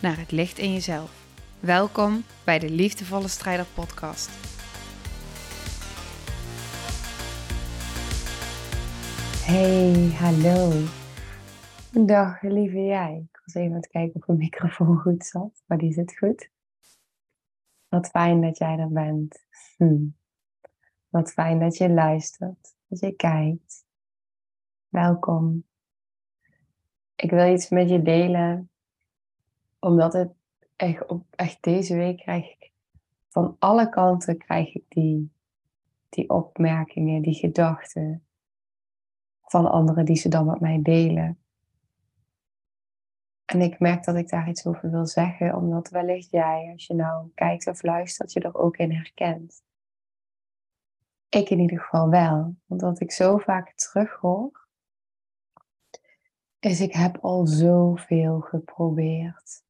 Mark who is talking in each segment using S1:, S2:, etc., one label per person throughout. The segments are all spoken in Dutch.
S1: naar het licht in jezelf. Welkom bij de Liefdevolle Strijder Podcast.
S2: Hey, hallo. Dag, lieve jij. Ik was even aan het kijken of mijn microfoon goed zat, maar die zit goed. Wat fijn dat jij er bent. Hm. Wat fijn dat je luistert, dat je kijkt. Welkom. Ik wil iets met je delen, omdat het echt, op, echt deze week krijg ik van alle kanten krijg ik die, die opmerkingen, die gedachten van anderen die ze dan met mij delen. En ik merk dat ik daar iets over wil zeggen, omdat wellicht jij, als je nou kijkt of luistert, je er ook in herkent. Ik in ieder geval wel, want wat ik zo vaak terughoor, is ik heb al zoveel geprobeerd.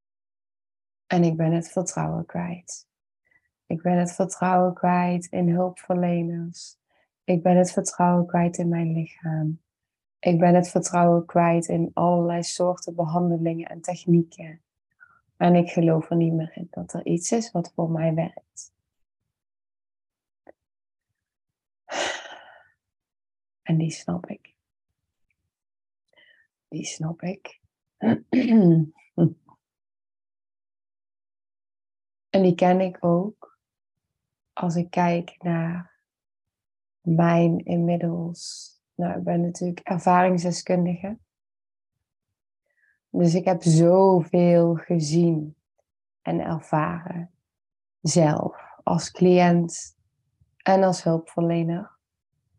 S2: En ik ben het vertrouwen kwijt. Ik ben het vertrouwen kwijt in hulpverleners. Ik ben het vertrouwen kwijt in mijn lichaam. Ik ben het vertrouwen kwijt in allerlei soorten behandelingen en technieken. En ik geloof er niet meer in dat er iets is wat voor mij werkt. En die snap ik. Die snap ik. En die ken ik ook als ik kijk naar mijn inmiddels. Nou, ik ben natuurlijk ervaringsdeskundige. Dus ik heb zoveel gezien en ervaren. Zelf, als cliënt en als hulpverlener.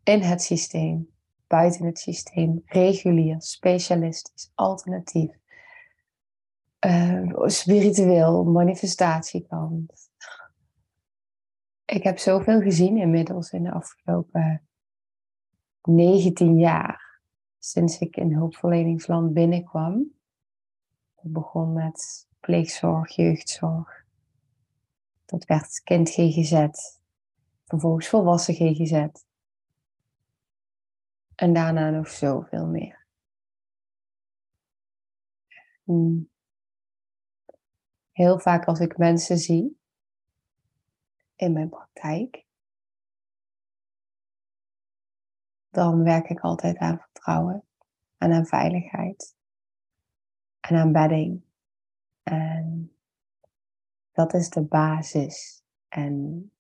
S2: In het systeem, buiten het systeem, regulier, specialistisch, alternatief uh, spiritueel, manifestatiekant. Ik heb zoveel gezien inmiddels in de afgelopen 19 jaar. Sinds ik in hulpverleningsland binnenkwam. Ik begon met pleegzorg, jeugdzorg. Dat werd kind GGZ. Vervolgens volwassen GGZ. En daarna nog zoveel meer. Hmm heel vaak als ik mensen zie in mijn praktijk, dan werk ik altijd aan vertrouwen en aan veiligheid en aan bedding. En dat is de basis. En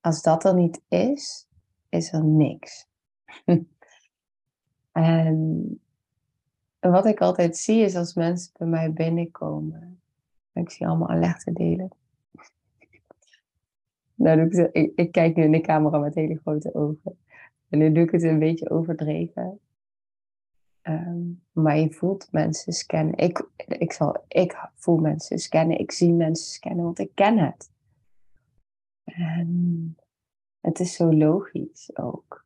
S2: als dat er niet is, is er niks. en wat ik altijd zie is als mensen bij mij binnenkomen ik zie allemaal alerten delen. Nou, ik, ik, kijk nu in de camera met hele grote ogen. En nu doe ik het een beetje overdreven. Ehm, maar je voelt mensen scannen. Ik, ik, zal, ik voel mensen scannen. Ik zie mensen scannen, want ik ken het. En het is zo logisch ook.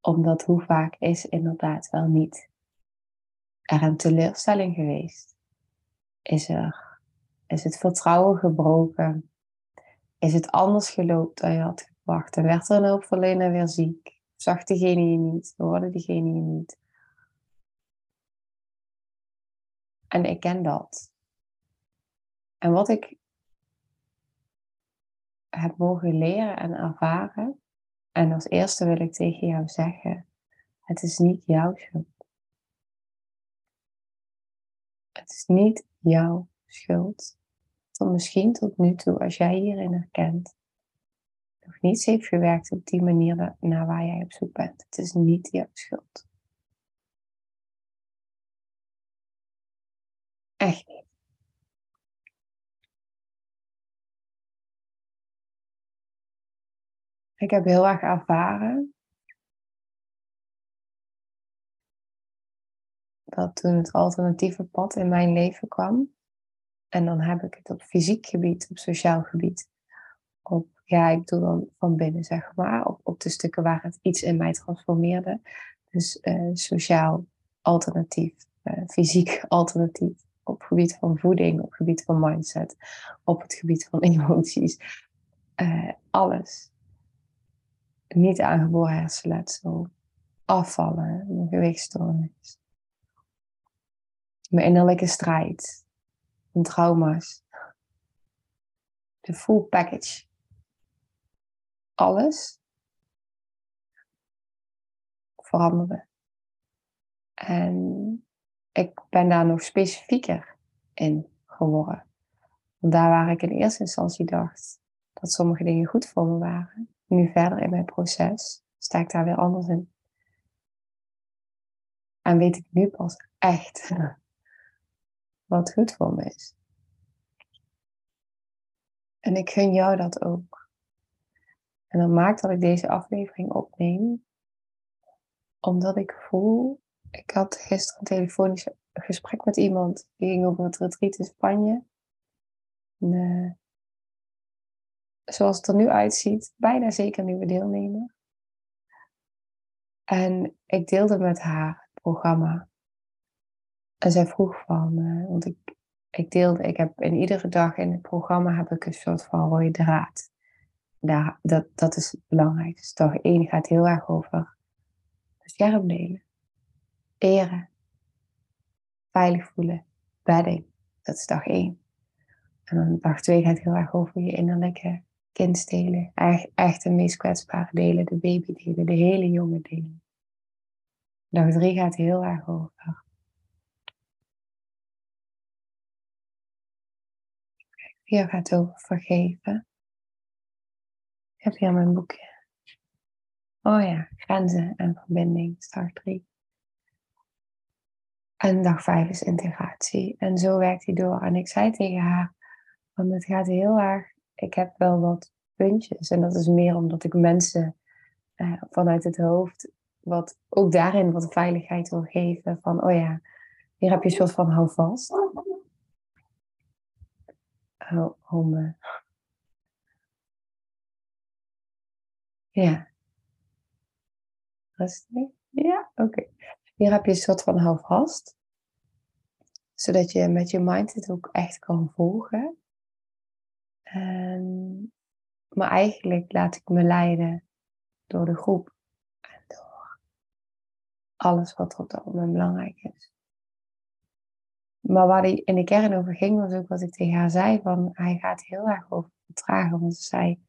S2: Omdat hoe vaak is inderdaad wel niet er een teleurstelling geweest? Is er, is het vertrouwen gebroken? Is het anders gelopen dan je had verwacht? En werd er een hulpverlener weer ziek? Zag diegene je niet? Hoorde diegene je niet? En ik ken dat. En wat ik heb mogen leren en ervaren, en als eerste wil ik tegen jou zeggen, het is niet jouw schuld. Het is niet jouw schuld. Tot misschien tot nu toe, als jij hierin herkent, nog niets heeft gewerkt op die manier naar waar jij op zoek bent. Het is niet jouw schuld. Echt niet. Ik heb heel erg ervaren dat toen het alternatieve pad in mijn leven kwam, En dan heb ik het op fysiek gebied, op sociaal gebied. Op, ja, ik doe dan van binnen, zeg maar. Op, op de stukken waar het iets in mij transformeerde. Dus uh, sociaal alternatief, uh, fysiek alternatief. Op het gebied van voeding, op het gebied van mindset, op het gebied van emoties. Uh, alles. Niet aangeboren hersenletsel. Afvallen, gewichtstoornis. Mijn innerlijke strijd trauma's. De full package. Alles veranderen. En ik ben daar nog specifieker in geworden. Want daar waar ik in eerste instantie dacht dat sommige dingen goed voor me waren, nu verder in mijn proces, sta ik daar weer anders in. En weet ik nu pas echt wat goed voor me is. En ik gun jou dat ook. En dat maakt dat ik deze aflevering opneem, omdat ik voel, ik had gisteren een telefonisch gesprek met iemand die ging over het retreat in Spanje. En, uh, zoals het er nu uitziet, bijna zeker nieuwe deelnemer. En ik deelde met haar het programma. En zij vroeg van, uh, want ik, ik deelde, ik heb in iedere dag in het programma heb ik een soort van rode draad. Daar, dat, dat is belangrijk. Dus dag één gaat heel erg over schermdelen, eren, veilig voelen, bedding. Dat is dag één. En dan dag twee gaat heel erg over je innerlijke kindsdelen. Echt, echt de meest kwetsbare delen, de babydelen, de hele jonge delen. Dag drie gaat heel erg over Vier gaat over vergeven. Ik heb hier mijn boekje. Oh ja, grenzen en verbinding, dag 3. En dag 5 is integratie. En zo werkt hij door. En ik zei tegen haar, want het gaat heel erg, ik heb wel wat puntjes. En dat is meer omdat ik mensen eh, vanuit het hoofd, wat ook daarin wat veiligheid wil geven. Van, oh ja, hier heb je een soort van houvast om. Ja. Rustig. Ja, oké. Hier heb je een soort van houvast. Zodat je met je mind het ook echt kan volgen. En, maar eigenlijk laat ik me leiden door de groep. En door alles wat op dat moment belangrijk is. Maar waar hij in de kern over ging, was ook wat ik tegen haar zei: van hij gaat heel erg over vertragen. Want ze zei: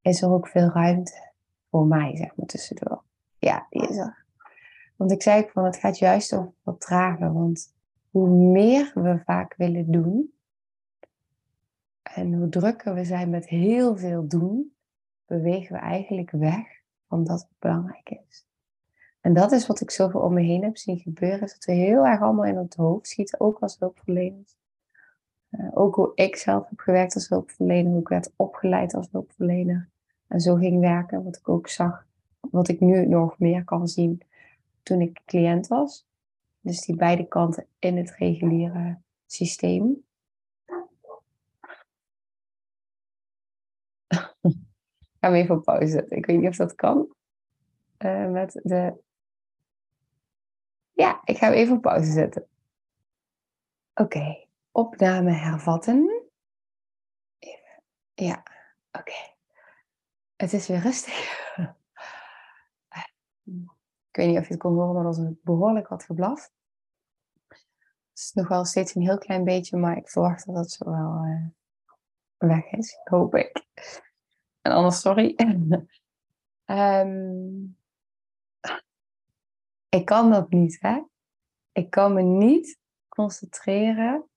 S2: Is er ook veel ruimte voor mij, zeg maar tussendoor? Ja, die is er. Want ik zei van: Het gaat juist over vertragen. Want hoe meer we vaak willen doen, en hoe drukker we zijn met heel veel doen, bewegen we eigenlijk weg van dat wat belangrijk is. En dat is wat ik zoveel om me heen heb zien gebeuren. Is dat we heel erg allemaal in het hoofd schieten, ook als hulpverleners. Uh, ook hoe ik zelf heb gewerkt als hulpverlener, hoe ik werd opgeleid als hulpverlener. En zo ging werken, wat ik ook zag, wat ik nu nog meer kan zien toen ik cliënt was. Dus die beide kanten in het reguliere systeem. Ik ga hem even op pauze zetten. Ik weet niet of dat kan. Uh, met de ja, ik ga even op pauze zetten. Oké, opname hervatten. Even. Ja, oké. Het is weer rustig. Ik weet niet of je het kon horen, maar er was behoorlijk wat geblaf. Het is nog wel steeds een heel klein beetje, maar ik verwacht dat het zo wel uh, weg is. Hoop ik. En anders, sorry. um, ik kan dat niet, hè? Ik kan me niet concentreren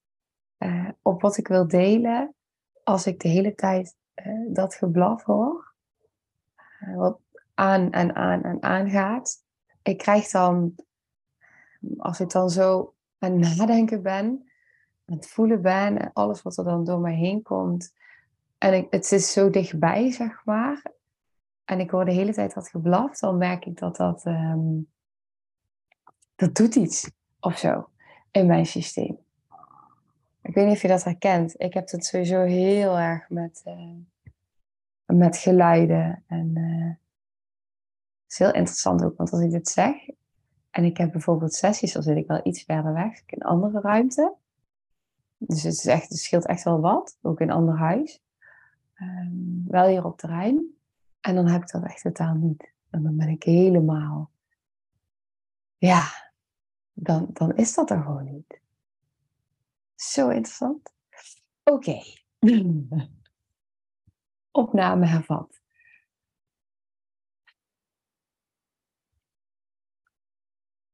S2: uh, op wat ik wil delen als ik de hele tijd uh, dat geblaf hoor. Uh, wat aan en aan en aan gaat. Ik krijg dan, als ik dan zo aan het nadenken ben, aan het voelen ben en alles wat er dan door mij heen komt. En ik, het is zo dichtbij, zeg maar. En ik hoor de hele tijd dat geblaf, dan merk ik dat dat. Um, dat doet iets of zo in mijn systeem. Ik weet niet of je dat herkent. Ik heb het sowieso heel erg met, uh, met geluiden. En uh, het is heel interessant ook, want als ik dit zeg, en ik heb bijvoorbeeld sessies, dan zit ik wel iets verder weg, in een andere ruimte. Dus het, is echt, het scheelt echt wel wat, ook in een ander huis. Um, wel hier op terrein. En dan heb ik dat echt totaal niet. En dan ben ik helemaal, ja, dan, dan is dat er gewoon niet. Zo interessant. Oké. Opname hervat.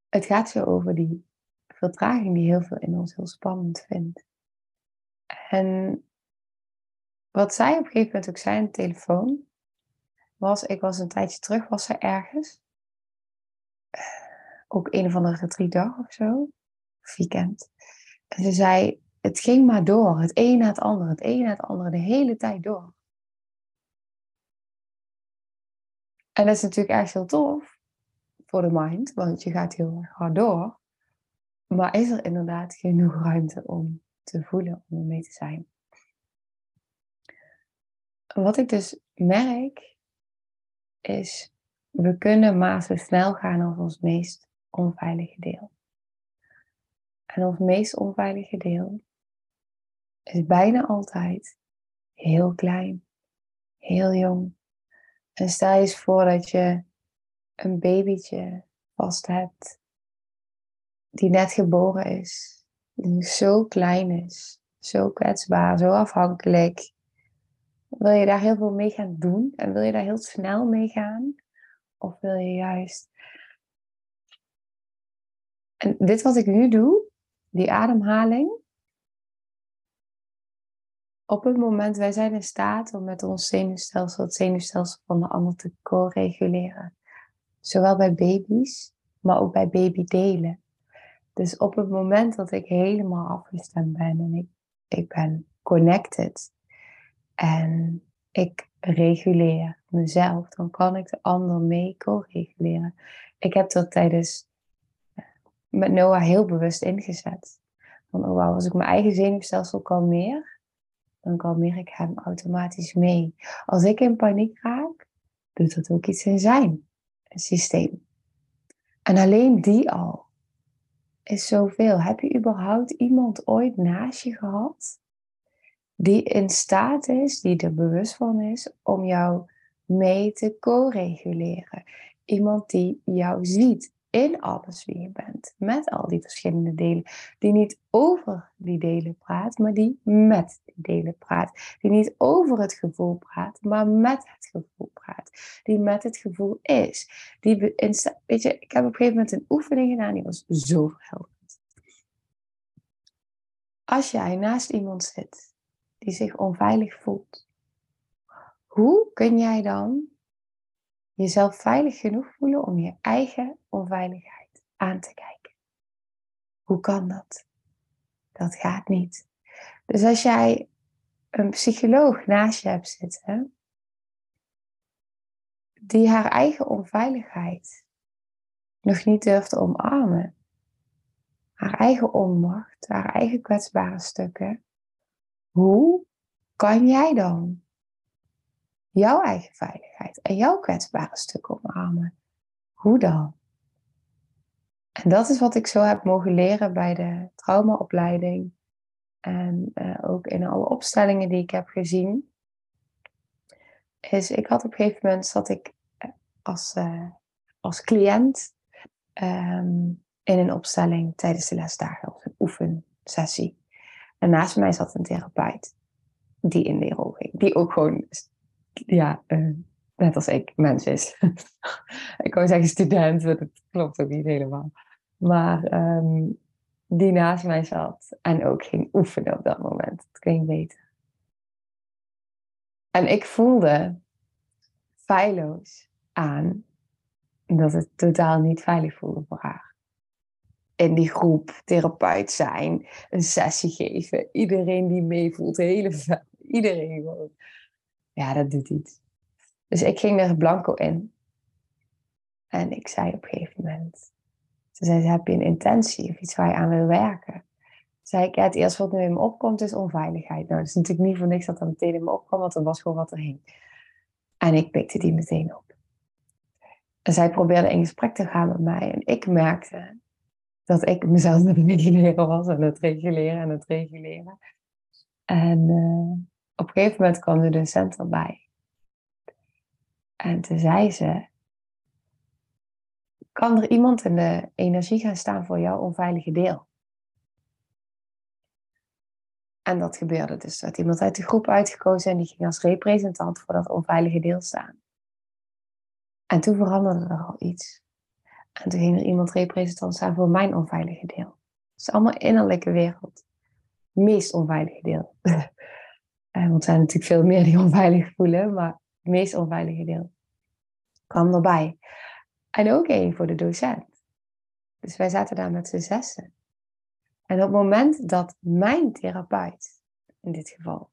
S2: Het gaat zo over die vertraging die heel veel in ons heel spannend vindt. En wat zij op een gegeven moment ook zei aan de telefoon, was, ik was een tijdje terug, was zij ergens. Ook een of andere retreatdag of zo. Weekend. En ze zei, het ging maar door. Het een na het andere, het een na het andere, de hele tijd door. En dat is natuurlijk echt heel tof voor de mind, want je gaat heel hard door. Maar is er inderdaad genoeg ruimte om te voelen, om ermee te zijn? Wat ik dus merk, is we kunnen maar zo snel gaan als ons meest onveilige deel. En ons meest onveilige deel is bijna altijd heel klein, heel jong. En stel je eens voor dat je een babytje vast hebt, die net geboren is, die zo klein is, zo kwetsbaar, zo afhankelijk. Wil je daar heel veel mee gaan doen en wil je daar heel snel mee gaan? Of wil je juist. En dit wat ik nu doe, die ademhaling. Op het moment, wij zijn in staat om met ons zenuwstelsel, het zenuwstelsel van de ander te co-reguleren. Zowel bij baby's, maar ook bij babydelen. Dus op het moment dat ik helemaal afgestemd ben en ik, ik ben connected en ik reguleer mezelf, dan kan ik de ander mee co-reguleren. Ik heb dat tijdens met Noah heel bewust ingezet. Van, oh wow, als ik mijn eigen zenuwstelsel kalmeer, dan kalmeer ik hem automatisch mee. Als ik in paniek raak, doet dat ook iets in zijn systeem. En alleen die al is zoveel. Heb je überhaupt iemand ooit naast je gehad die in staat is, die er bewust van is om jou mee te co-reguleren? Iemand die jou ziet, in alles wie je bent. Met al die verschillende delen. Die niet over die delen praat, maar die met die delen praat. Die niet over het gevoel praat, maar met het gevoel praat. Die met het gevoel is. Die weet je, ik heb op een gegeven moment een oefening gedaan, die was zo verhelderend. Als jij naast iemand zit die zich onveilig voelt, hoe kun jij dan jezelf veilig genoeg voelen om je eigen onveiligheid aan te kijken. Hoe kan dat? Dat gaat niet. Dus als jij een psycholoog naast je hebt zitten, die haar eigen onveiligheid nog niet durft te omarmen, haar eigen onmacht, haar eigen kwetsbare stukken, hoe kan jij dan jouw eigen veiligheid en jouw kwetsbare stukken omarmen. Hoe dan? En dat is wat ik zo heb mogen leren bij de traumaopleiding. En uh, ook in alle opstellingen die ik heb gezien. Is ik had op een gegeven moment zat ik eh, als, uh, als cliënt um, in een opstelling tijdens de lesdagen, of een oefensessie. En naast mij zat een therapeut die in de rol ging. Die ook gewoon ja, uh, net als ik, mens is. ik wou zeggen student, dat klopt ook niet helemaal. Maar um, die naast mij zat en ook ging oefenen op dat moment. Dat ging beter. En ik voelde feilloos aan dat het totaal niet veilig voelde voor haar. In die groep therapeut zijn, een sessie geven, iedereen die meevoelt, hele iedereen gewoon ja, dat doet iets. Dus ik ging er blanco in. En ik zei op een gegeven moment, ze zei, heb je een intentie of iets waar je aan wil werken? zei ik, ja, het eerste wat nu in me opkomt is onveiligheid. Nou, dat is natuurlijk niet voor niks dat dat meteen in me opkwam, want dat was gewoon wat er hing. En ik pikte die meteen op. En zij probeerde in gesprek te gaan met mij. En ik merkte dat ik mezelf met het reguleren was en het reguleren en het reguleren. En uh, op een gegeven moment kwam de docent erbij. En toen zei ze, kan er iemand in de energie gaan staan voor jouw onveilige deel? En dat gebeurde dus. Er werd iemand uit de groep uitgekozen en die ging als representant voor dat onveilige deel staan. En toen veranderde er al iets. En toen ging er iemand representant staan voor mijn onveilige deel. Het is allemaal innerlijke wereld. Meest onveilige deel. Want er zijn natuurlijk veel meer die onveilig voelen, maar het meest onveilige deel kwam erbij. En ook één voor de docent. Dus wij zaten daar met z'n zessen. En op het moment dat mijn therapeut, in dit geval,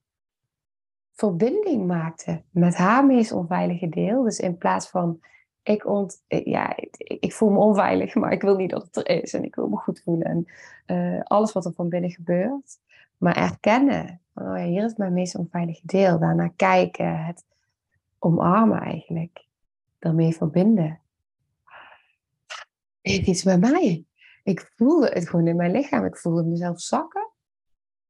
S2: verbinding maakte met haar meest onveilige deel, dus in plaats van ik, ont, ja, ik, voel me onveilig, maar ik wil niet dat het er is en ik wil me goed voelen en uh, alles wat er van binnen gebeurt, maar erkennen, oh ja, hier is mijn meest onveilige deel, daarna kijken, het omarmen eigenlijk, daarmee verbinden. Heeft iets bij mij ik voelde het gewoon in mijn lichaam. Ik voelde mezelf zakken.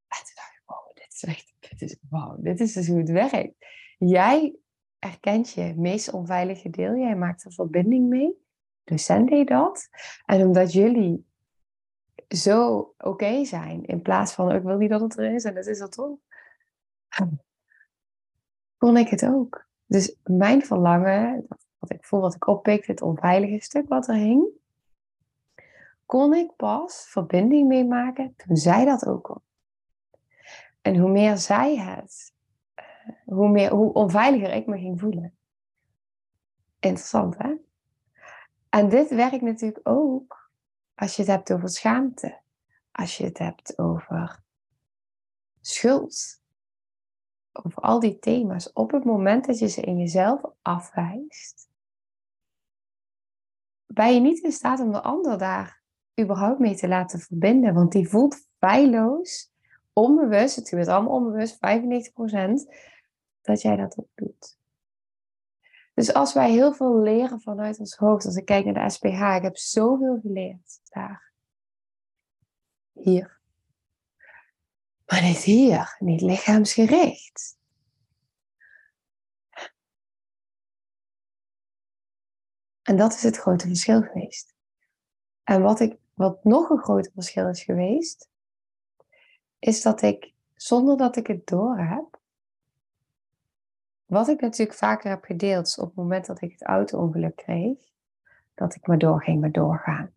S2: En toen dacht ik, wow, dit is echt, dit is, wow, dit is dus hoe het werkt. Jij erkent je meest onveilige deel. Jij maakt er verbinding mee. Docent deed dat. En omdat jullie zo oké zijn, in plaats van ik wil niet dat het er is en het is er toch, kon ik het ook. Dus mijn verlangen, wat ik voel, wat ik oppik, het onveilige stuk wat er hing, kon ik pas verbinding mee maken toen zij dat ook kon. En hoe meer zij het, eh, hoe, meer, hoe onveiliger ik me ging voelen. Interessant, hè? En dit werkt natuurlijk ook als je het hebt over schaamte. Als je het hebt over schuld. Over al die thema's. Op het moment dat je ze in jezelf afwijst, ben je niet in staat om de ander daar überhaupt mee te laten verbinden. Want die voelt feilloos, onbewust, het gebeurt allemaal onbewust, 95%, dat jij dat ook doet. Dus als wij heel veel leren vanuit ons hoofd, als ik kijk naar de SPH, ik heb zoveel geleerd daar. Hier. Maar niet hier, niet lichaamsgericht. En dat is het grote verschil geweest. En wat ik wat nog een groot verschil is geweest, is dat ik, zonder dat ik het door heb, wat ik natuurlijk vaker heb gedeeld, op het moment dat ik het auto-ongeluk kreeg, dat ik maar doorging met doorgaan.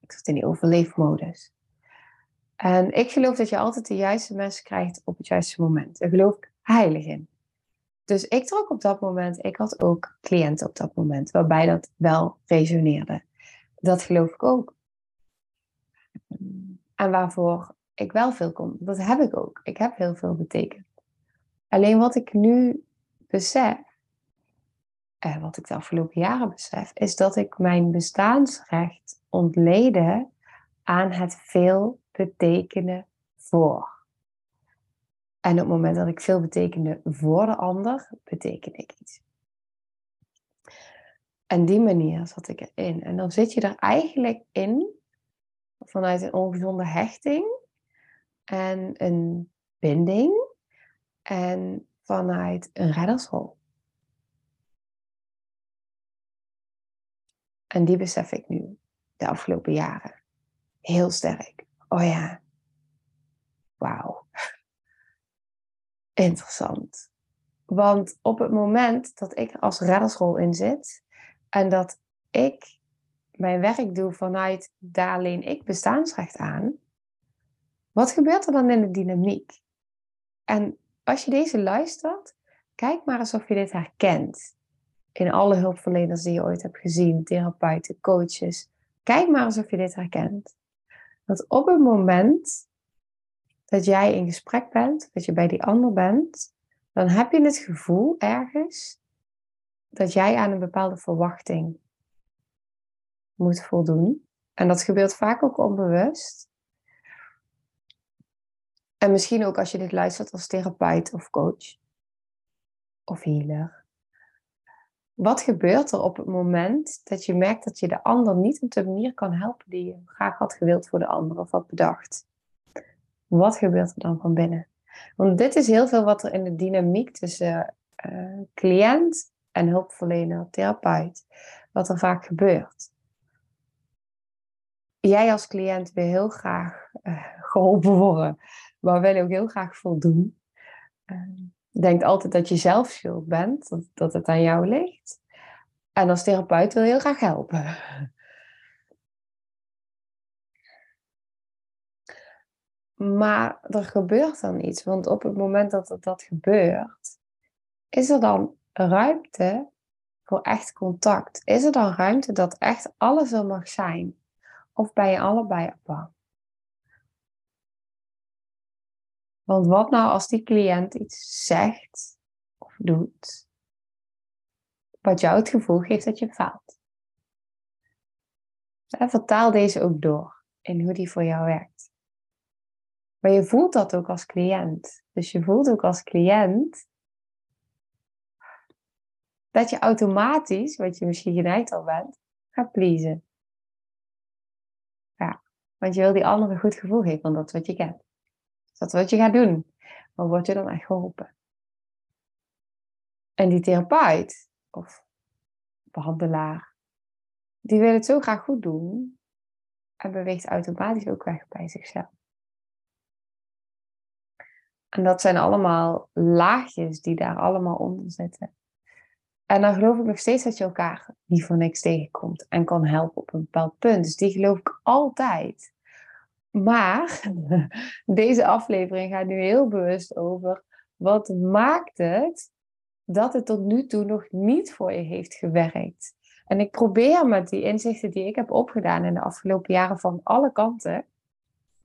S2: Ik zat in die overleefmodus. En ik geloof dat je altijd de juiste mensen krijgt op het juiste moment. Daar geloof ik heilig in. Dus ik trok op dat moment, ik had ook cliënten op dat moment, waarbij dat wel resoneerde. Dat geloof ik ook. En waarvoor ik wel veel kon. Dat heb ik ook. Ik heb heel veel betekend. Alleen wat ik nu besef, en wat ik de afgelopen jaren besef, is dat ik mijn bestaansrecht ontleden aan het veel betekenen voor. En op het moment dat ik veel betekende voor de ander, betekende ik iets. En die manier zat ik erin. En dan zit je er eigenlijk in vanuit een ongezonde hechting en een binding en vanuit een reddersrol. En die besef ik nu de afgelopen jaren heel sterk. Oh ja, wauw. Interessant. Want op het moment dat ik als reddersrol in zit en dat ik mijn werk doe vanuit daar alleen ik bestaansrecht aan, wat gebeurt er dan in de dynamiek? En als je deze luistert, kijk maar eens of je dit herkent. In alle hulpverleners die je ooit hebt gezien, therapeuten, coaches. Kijk maar eens of je dit herkent. Dat op het moment dat jij in gesprek bent, dat je bij die ander bent, dan heb je het gevoel ergens dat jij aan een bepaalde verwachting moet voldoen. En dat gebeurt vaak ook onbewust. En misschien ook als je dit luistert als therapeut of coach of healer. Wat gebeurt er op het moment dat je merkt dat je de ander niet op de manier kan helpen die je graag had gewild voor de ander of had bedacht? Wat gebeurt er dan van binnen? Want dit is heel veel wat er in de dynamiek tussen uh, cliënt en hulpverlener, therapeut, wat er vaak gebeurt. Jij als cliënt wil heel graag uh, geholpen worden, maar wil ook heel graag voldoen. Uh, denkt altijd dat je zelf schuld bent, dat, dat het aan jou ligt. En als therapeut wil heel graag helpen. Maar er gebeurt dan iets, want op het moment dat dat gebeurt, is er dan ruimte voor echt contact? Is er dan ruimte dat echt alles er mag zijn? Of ben je allebei bang? Want wat nou als die cliënt iets zegt of doet, wat jou het gevoel geeft dat je faalt? En vertaal deze ook door in hoe die voor jou werkt. Maar je voelt dat ook als cliënt. Dus je voelt ook als cliënt dat je automatisch, wat je misschien geneigd al bent, gaat pleasen. Want je wil die andere een goed gevoel geven, want dat wat je kent. Dat is wat je gaat doen. Maar word je dan echt geholpen? En die therapeut of behandelaar, die wil het zo graag goed doen en beweegt automatisch ook weg bij zichzelf. En dat zijn allemaal laagjes die daar allemaal onder zitten. En dan geloof ik nog steeds dat je elkaar niet voor niks tegenkomt en kan helpen op een bepaald punt. Dus die geloof ik altijd. Maar deze aflevering gaat nu heel bewust over wat maakt het dat het tot nu toe nog niet voor je heeft gewerkt. En ik probeer met die inzichten die ik heb opgedaan in de afgelopen jaren van alle kanten,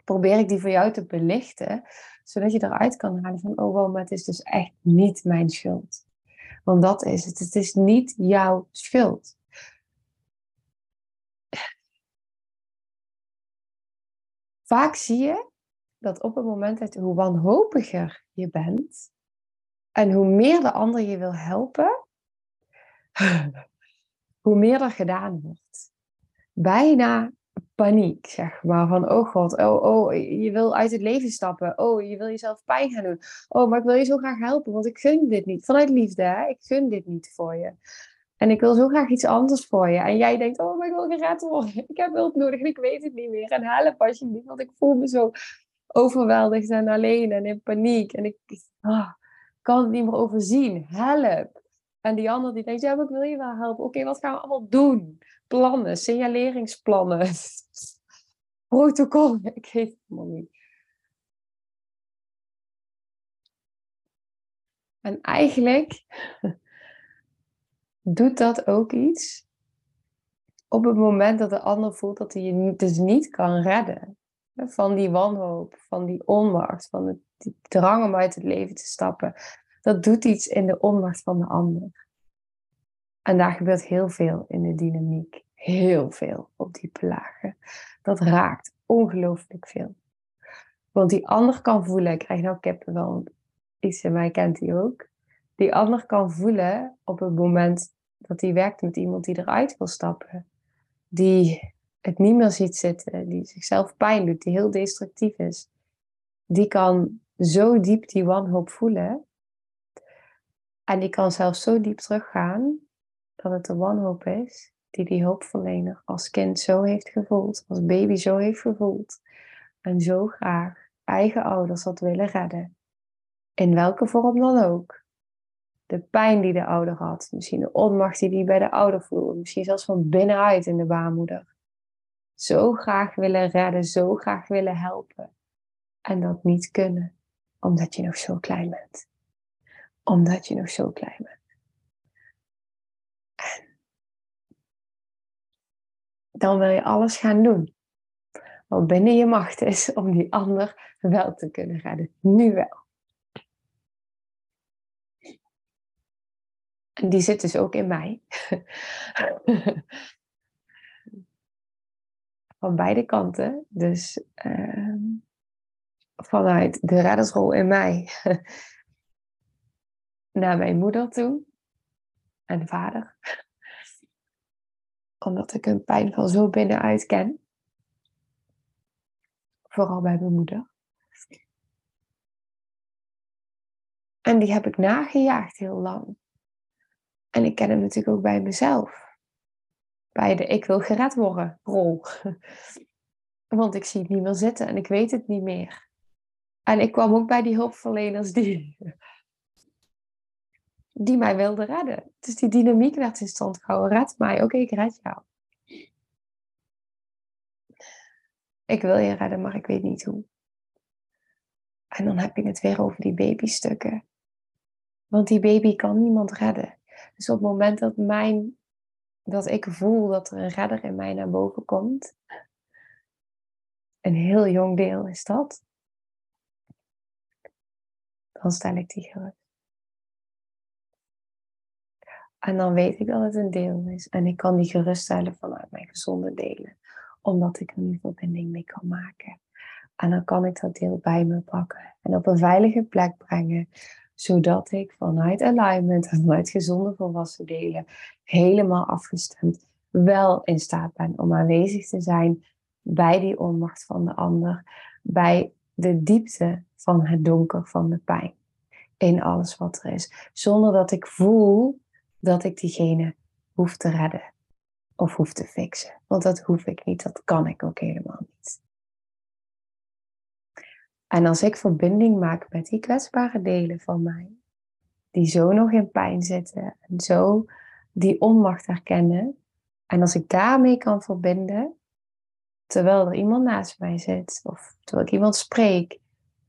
S2: probeer ik die voor jou te belichten, zodat je eruit kan halen van, oh wow, maar het is dus echt niet mijn schuld. Want dat is het. Het is niet jouw schuld. Vaak zie je dat op het moment dat hoe wanhopiger je bent en hoe meer de ander je wil helpen, hoe meer er gedaan wordt. Bijna paniek, zeg maar. Van, oh god, oh, oh, je wil uit het leven stappen. Oh, je wil jezelf pijn gaan doen. Oh, maar ik wil je zo graag helpen, want ik gun dit niet. Vanuit liefde, hè? Ik gun dit niet voor je. En ik wil zo graag iets anders voor je. En jij denkt, oh, maar ik wil gered worden. Ik heb hulp nodig en ik weet het niet meer. En help alsjeblieft, want ik voel me zo overweldigd en alleen en in paniek. En ik oh, kan het niet meer overzien. Help. En die ander die denkt, ja, maar ik wil je wel helpen. Oké, wat gaan we allemaal doen? Plannen, signaleringsplannen, protocol. Ik weet het helemaal niet. En eigenlijk doet dat ook iets op het moment dat de ander voelt dat hij je dus niet kan redden. Van die wanhoop, van die onmacht, van het, die drang om uit het leven te stappen. Dat doet iets in de onmacht van de ander. En daar gebeurt heel veel in de dynamiek. Heel veel op die lagen. Dat raakt ongelooflijk veel. Want die ander kan voelen, ik krijg nou wel iets in mij kent die ook. Die ander kan voelen op het moment dat hij werkt met iemand die eruit wil stappen. Die het niet meer ziet zitten, die zichzelf pijn doet, die heel destructief is. Die kan zo diep die wanhoop voelen. En die kan zelfs zo diep teruggaan dat het de wanhoop is die die hulpverlener als kind zo heeft gevoeld, als baby zo heeft gevoeld. En zo graag eigen ouders had willen redden. In welke vorm dan ook de pijn die de ouder had, misschien de onmacht die die bij de ouder voelde, misschien zelfs van binnenuit in de baarmoeder. Zo graag willen redden, zo graag willen helpen. En dat niet kunnen, omdat je nog zo klein bent. Omdat je nog zo klein bent. Dan wil je alles gaan doen. Wat binnen je macht is om die ander wel te kunnen redden. Nu wel. En die zit dus ook in mij. Van beide kanten. Dus uh, vanuit de reddersrol in mij naar mijn moeder toe en vader. Omdat ik hun pijn van zo binnenuit ken. Vooral bij mijn moeder. En die heb ik nagejaagd heel lang. En ik ken hem natuurlijk ook bij mezelf. Bij de ik wil gered worden rol. Want ik zie het niet meer zitten en ik weet het niet meer. En ik kwam ook bij die hulpverleners die, die mij wilden redden. Dus die dynamiek werd in stand gehouden. Red mij, oké, ik red jou. Ik wil je redden, maar ik weet niet hoe. En dan heb je het weer over die babystukken. Want die baby kan niemand redden. Dus op het moment dat, mijn, dat ik voel dat er een redder in mij naar boven komt, een heel jong deel is dat, dan stel ik die gerust. En dan weet ik dat het een deel is. En ik kan die geruststellen vanuit mijn gezonde delen. Omdat ik er nu verbinding mee kan maken. En dan kan ik dat deel bij me pakken. En op een veilige plek brengen. Zodat ik vanuit alignment en vanuit gezonde volwassen delen. Helemaal afgestemd. Wel in staat ben om aanwezig te zijn bij die onmacht van de ander. Bij de diepte van het donker van de pijn. In alles wat er is. Zonder dat ik voel dat ik diegene hoef te redden of hoef te fixen. Want dat hoef ik niet, dat kan ik ook helemaal niet. En als ik verbinding maak met die kwetsbare delen van mij, die zo nog in pijn zitten en zo die onmacht herkennen, en als ik daarmee kan verbinden, terwijl er iemand naast mij zit of terwijl ik iemand spreek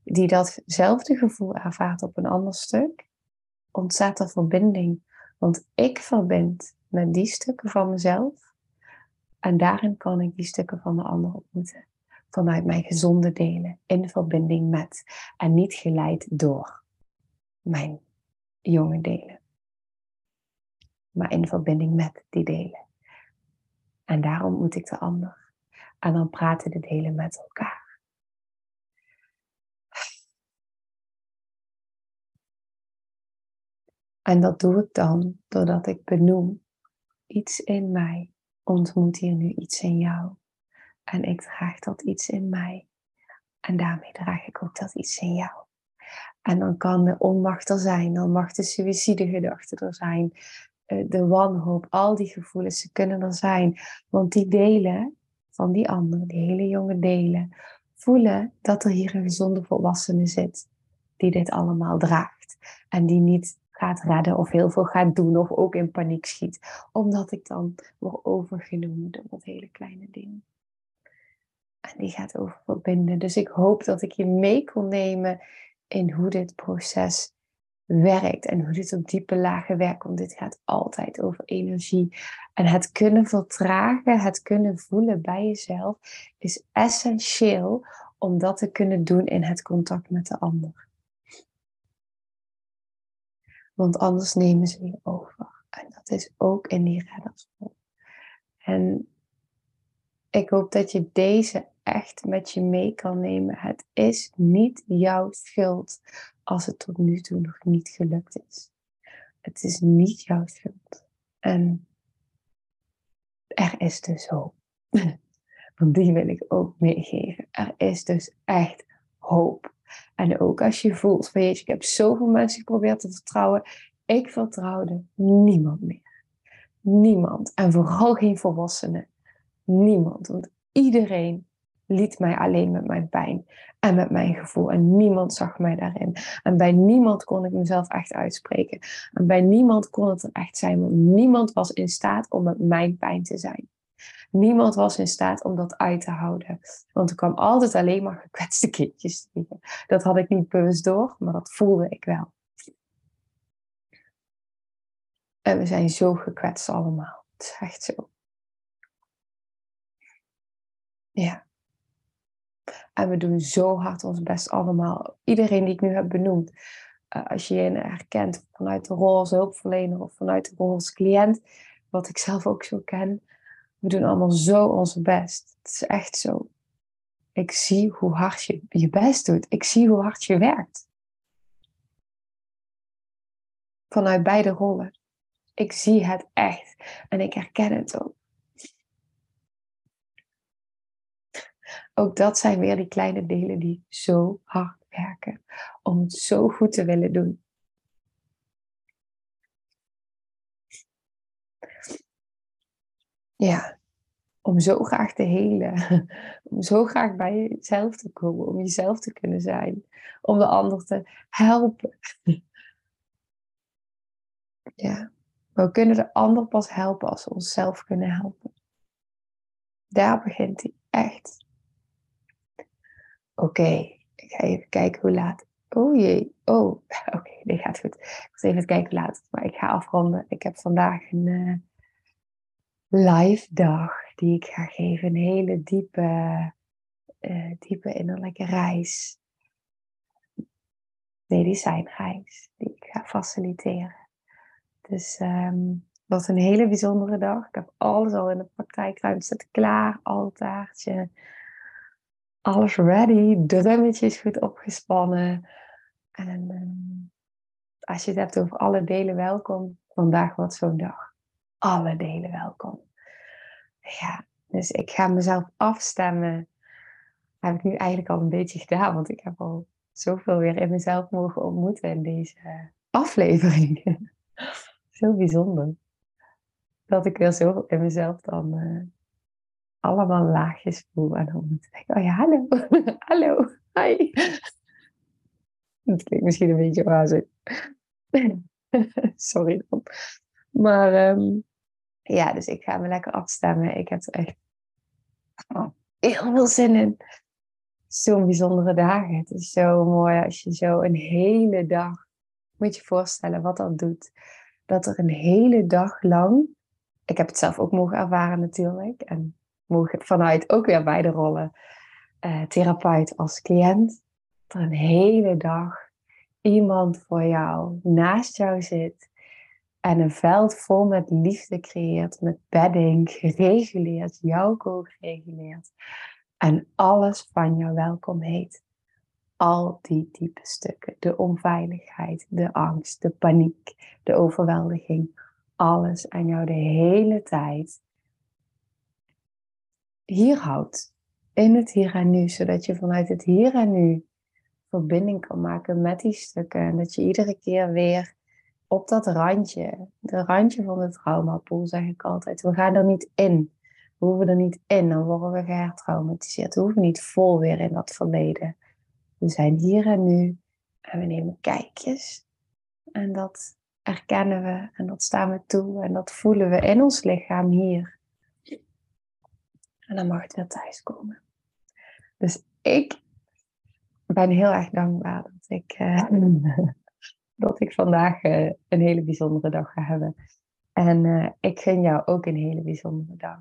S2: die datzelfde gevoel ervaart op een ander stuk, ontstaat er verbinding want ik verbind met die stukken van mezelf. En daarin kan ik die stukken van de ander ontmoeten. Vanuit mijn gezonde delen. In verbinding met. En niet geleid door mijn jonge delen. Maar in verbinding met die delen. En daarom ontmoet ik de ander. En dan praten de delen met elkaar. En dat doe ik dan doordat ik benoem, iets in mij ontmoet hier nu iets in jou. En ik draag dat iets in mij. En daarmee draag ik ook dat iets in jou. En dan kan de onmacht er zijn, dan mag de suïcidegedachte er zijn, eh, de wanhoop, al die gevoelens, ze kunnen er zijn. Want die delen van die anderen, die hele jonge delen, voelen dat er hier een gezonde volwassene zit die dit allemaal draagt. En die niet gaat redden of heel veel gaat doen of ook in paniek schiet. Omdat ik dan word overgenomen door dat hele kleine ding. En die gaat over verbinden. Dus ik hoop dat ik je mee kon nemen in hoe dit proces werkt en hoe dit op diepe lagen werkt. Want dit gaat altijd over energie. En het kunnen vertragen, het kunnen voelen bij jezelf is essentieel om dat te kunnen doen in het contact met de ander. Want anders nemen ze je over. En dat is ook in die reddersrol. En ik hoop dat je deze echt met je mee kan nemen. Het is niet jouw schuld als het tot nu toe nog niet gelukt is. Het is niet jouw schuld. En er is dus hoop. Want die wil ik ook meegeven. Er is dus echt hoop. En ook als je voelt van jeetje, ik heb zoveel mensen geprobeerd te vertrouwen. Ik vertrouwde niemand meer. Niemand. En vooral geen volwassenen. Niemand. Want iedereen liet mij alleen met mijn pijn en met mijn gevoel. En niemand zag mij daarin. En bij niemand kon ik mezelf echt uitspreken. En bij niemand kon het er echt zijn. Want niemand was in staat om met mijn pijn te zijn. Niemand was in staat om dat uit te houden. Want er kwam altijd alleen maar gekwetste kindjes. Dat had ik niet bewust door, maar dat voelde ik wel. En we zijn zo gekwetst allemaal. Het is echt zo. Ja. En we doen zo hard ons best allemaal. Iedereen die ik nu heb benoemd. Uh, als je je herkent vanuit de rol als hulpverlener of vanuit de rol als cliënt. Wat ik zelf ook zo ken. We doen allemaal zo ons best. Het is echt zo. Ik zie hoe hard je je best doet. Ik zie hoe hard je werkt. Vanuit beide rollen. Ik zie het echt en ik herken het ook. Ook dat zijn weer die kleine delen die zo hard werken om het zo goed te willen doen. Ja, om zo graag te helen, om zo graag bij jezelf te komen, om jezelf te kunnen zijn, om de ander te helpen. Ja, we kunnen de ander pas helpen als we onszelf kunnen helpen. Daar begint hij echt. Oké, ik ga even kijken hoe laat. Oh jee, oh, oké, dit gaat goed. Ik moet even kijken hoe laat maar ik ga afronden. Ik heb vandaag een uh, live dag die ik ga geven. Een hele diepe, uh, diepe innerlijke reis. Medicijnreis die ik ga faciliteren. Dus um, wat een hele bijzondere dag. Ik heb alles al in de praktijkruimte klaar. Altaartje, alles ready, drummetjes goed opgespannen. En um, als je het hebt over alle delen welkom, vandaag wordt zo'n dag. Alle delen welkom. Ja, dus ik ga mezelf afstemmen. heb ik nu eigenlijk al een beetje gedaan, want ik heb al zoveel weer in mezelf mogen ontmoeten in deze aflevering. Zo bijzonder. Dat ik weer zo in mezelf dan uh, allemaal laagjes voel. En dan denk ik, oh ja, hallo, hallo, hi. Dat klinkt misschien een beetje wazig. Sorry dan. Maar um, ja, dus ik ga me lekker afstemmen. Ik heb er echt oh, heel veel zin in. Zo'n bijzondere dagen. Het is zo mooi als je zo een hele dag, moet je voorstellen wat dat doet. Dat er een hele dag lang, ik heb het zelf ook mogen ervaren natuurlijk. En mogen vanuit ook weer beide rollen, uh, therapeut als cliënt. Dat er een hele dag iemand voor jou naast jou zit en een veld vol met liefde creëert, met bedding, gereguleerd, jouw co-gereguleerd. En alles van jou welkom heet. Al die diepe stukken, de onveiligheid, de angst, de paniek, de overweldiging, alles aan jou de hele tijd hier houdt. In het hier en nu, zodat je vanuit het hier en nu verbinding kan maken met die stukken. En dat je iedere keer weer op dat randje, de randje van de traumapool, zeg ik altijd. We gaan er niet in. We hoeven er niet in, dan worden we gehertraumatiseerd. We hoeven niet vol weer in dat verleden. We zijn hier en nu en we nemen kijkjes. En dat erkennen we en dat staan we toe en dat voelen we in ons lichaam hier. En dan mag het weer thuiskomen. Dus ik ben heel erg dankbaar dat ik, uh, dat ik vandaag uh, een hele bijzondere dag ga hebben. En uh, ik gun jou ook een hele bijzondere dag.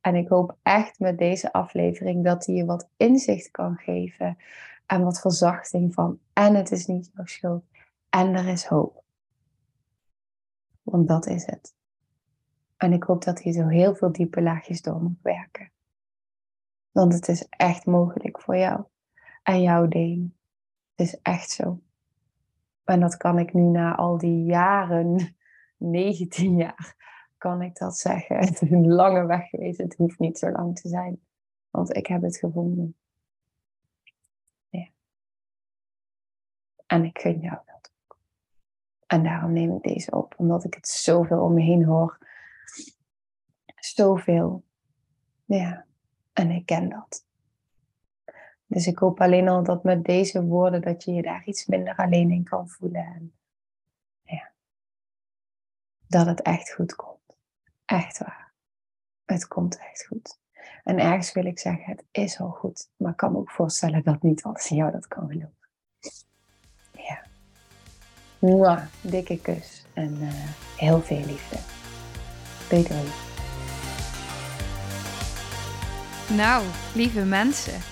S2: En ik hoop echt met deze aflevering dat die je wat inzicht kan geven. En wat verzachting van. En het is niet jouw schuld. En er is hoop. Want dat is het. En ik hoop dat hij zo heel veel diepe laagjes door mag werken. Want het is echt mogelijk voor jou en jouw. Het is echt zo. En dat kan ik nu na al die jaren, 19 jaar, kan ik dat zeggen. Het is een lange weg geweest. Het hoeft niet zo lang te zijn. Want ik heb het gevonden. Ja. En ik gun jou dat ook. En daarom neem ik deze op. Omdat ik het zoveel om me heen hoor. Zoveel. Ja. En ik ken dat. Dus ik hoop alleen al dat met deze woorden dat je je daar iets minder alleen in kan voelen. En ja, dat het echt goed komt. Echt waar. Het komt echt goed. En ergens wil ik zeggen, het is al goed. Maar ik kan me ook voorstellen dat niet in jou dat kan geloven. Ja. Mwah, dikke kus en uh, heel veel liefde. Liefde.
S1: Nou, lieve mensen,